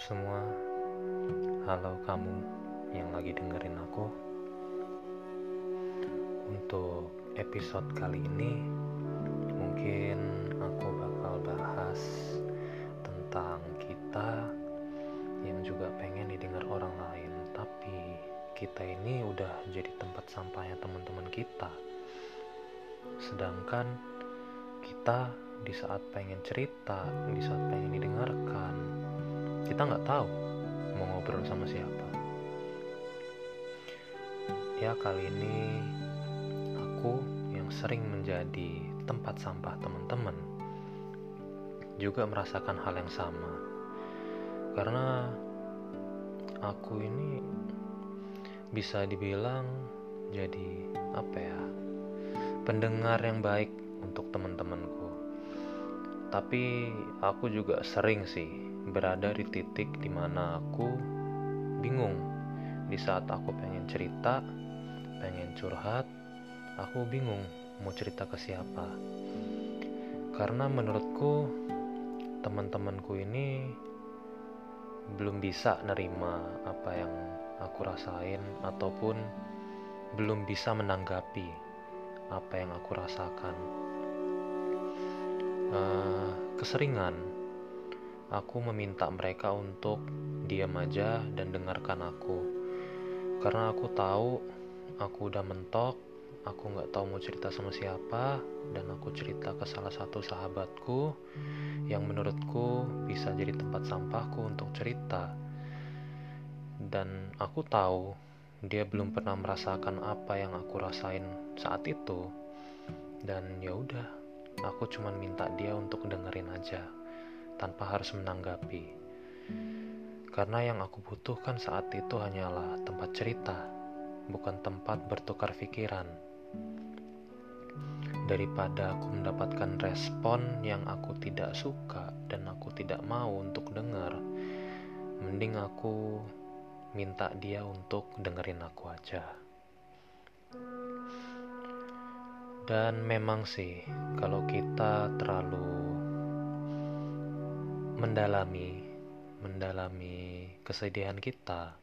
semua, halo kamu yang lagi dengerin aku. Untuk episode kali ini, mungkin aku bakal bahas tentang kita yang juga pengen didengar orang lain, tapi kita ini udah jadi tempat sampahnya teman-teman kita. Sedangkan kita di saat pengen cerita, di saat pengen didengarkan, kita nggak tahu mau ngobrol sama siapa. Ya kali ini aku yang sering menjadi tempat sampah teman-teman juga merasakan hal yang sama. Karena aku ini bisa dibilang jadi apa ya? pendengar yang baik untuk teman-temanku. Tapi aku juga sering sih berada di titik di mana aku bingung. Di saat aku pengen cerita pengen curhat aku bingung mau cerita ke siapa. Karena menurutku teman-temanku ini belum bisa nerima apa yang aku rasain ataupun belum bisa menanggapi apa yang aku rasakan. Uh, keseringan aku meminta mereka untuk diam aja dan dengarkan aku. Karena aku tahu aku udah mentok, aku nggak tahu mau cerita sama siapa, dan aku cerita ke salah satu sahabatku yang menurutku bisa jadi tempat sampahku untuk cerita. Dan aku tahu dia belum pernah merasakan apa yang aku rasain saat itu. Dan ya udah, aku cuma minta dia untuk dengerin aja tanpa harus menanggapi. Karena yang aku butuhkan saat itu hanyalah tempat cerita, bukan tempat bertukar pikiran. Daripada aku mendapatkan respon yang aku tidak suka dan aku tidak mau untuk dengar, mending aku minta dia untuk dengerin aku aja. Dan memang sih, kalau kita terlalu mendalami mendalami kesedihan kita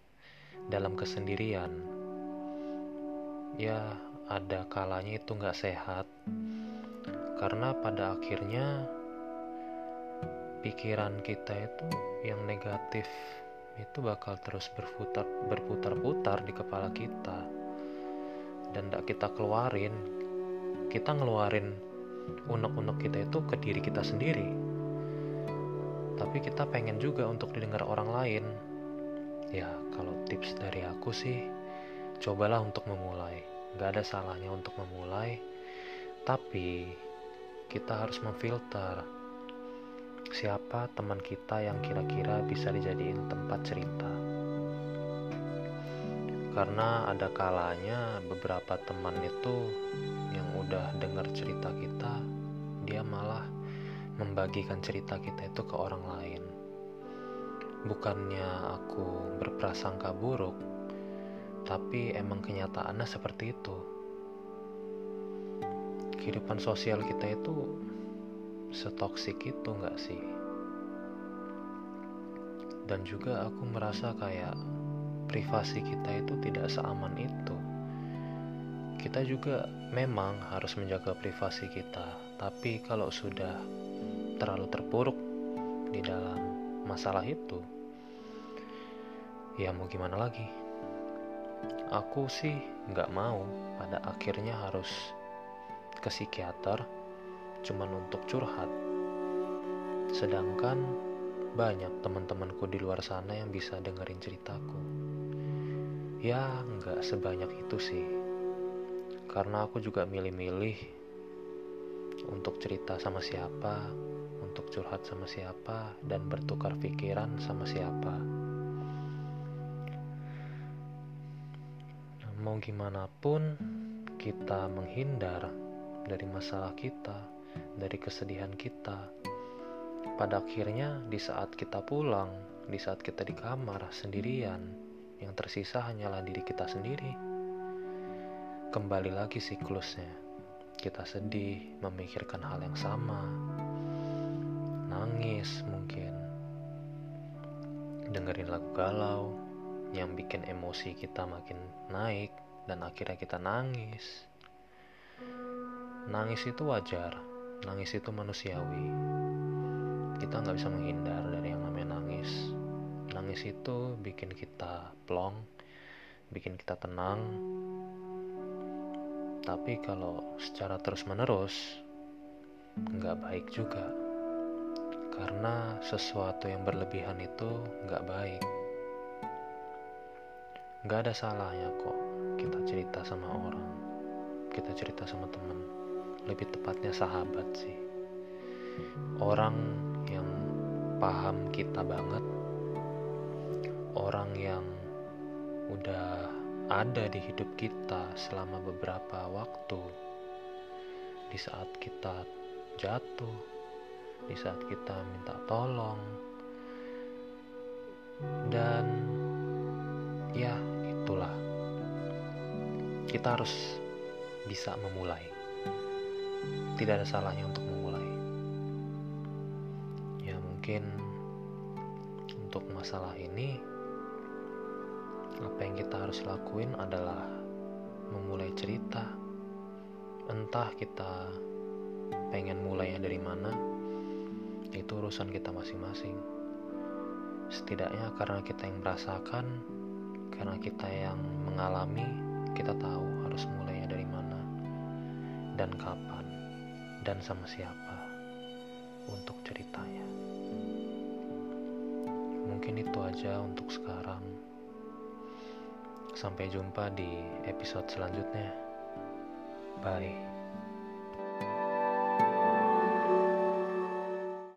dalam kesendirian. Ya ada kalanya itu nggak sehat. Karena pada akhirnya pikiran kita itu yang negatif itu bakal terus berputar berputar-putar di kepala kita. Dan tidak kita keluarin kita ngeluarin unek-unek kita itu ke diri kita sendiri tapi kita pengen juga untuk didengar orang lain. Ya, kalau tips dari aku sih, cobalah untuk memulai. Gak ada salahnya untuk memulai, tapi kita harus memfilter siapa teman kita yang kira-kira bisa dijadiin tempat cerita. Karena ada kalanya beberapa teman itu yang udah dengar cerita kita, dia malah membagikan cerita kita itu ke orang lain. Bukannya aku berprasangka buruk, tapi emang kenyataannya seperti itu. Kehidupan sosial kita itu setoksik itu nggak sih? Dan juga aku merasa kayak privasi kita itu tidak seaman itu. Kita juga memang harus menjaga privasi kita, tapi kalau sudah terlalu terpuruk di dalam masalah itu, ya mau gimana lagi? Aku sih nggak mau pada akhirnya harus ke psikiater cuman untuk curhat. Sedangkan banyak teman-temanku di luar sana yang bisa dengerin ceritaku. Ya nggak sebanyak itu sih. Karena aku juga milih-milih untuk cerita sama siapa, untuk curhat sama siapa dan bertukar pikiran sama siapa. Mau gimana pun kita menghindar dari masalah kita, dari kesedihan kita. Pada akhirnya di saat kita pulang, di saat kita di kamar sendirian, yang tersisa hanyalah diri kita sendiri. Kembali lagi siklusnya. Kita sedih, memikirkan hal yang sama, nangis mungkin dengerin lagu galau yang bikin emosi kita makin naik dan akhirnya kita nangis. Nangis itu wajar, nangis itu manusiawi. Kita nggak bisa menghindar dari yang namanya nangis. Nangis itu bikin kita plong, bikin kita tenang. Tapi kalau secara terus-menerus, nggak baik juga karena sesuatu yang berlebihan itu nggak baik. Nggak ada salahnya kok kita cerita sama orang kita cerita sama teman. Lebih tepatnya sahabat sih. Orang yang paham kita banget orang yang udah ada di hidup kita selama beberapa waktu di saat kita jatuh di saat kita minta tolong. Dan ya itulah. Kita harus bisa memulai. Tidak ada salahnya untuk memulai. Ya mungkin untuk masalah ini apa yang kita harus lakuin adalah memulai cerita. Entah kita pengen mulainya dari mana itu urusan kita masing-masing. Setidaknya karena kita yang merasakan, karena kita yang mengalami, kita tahu harus mulainya dari mana dan kapan dan sama siapa untuk ceritanya. Mungkin itu aja untuk sekarang. Sampai jumpa di episode selanjutnya. Bye.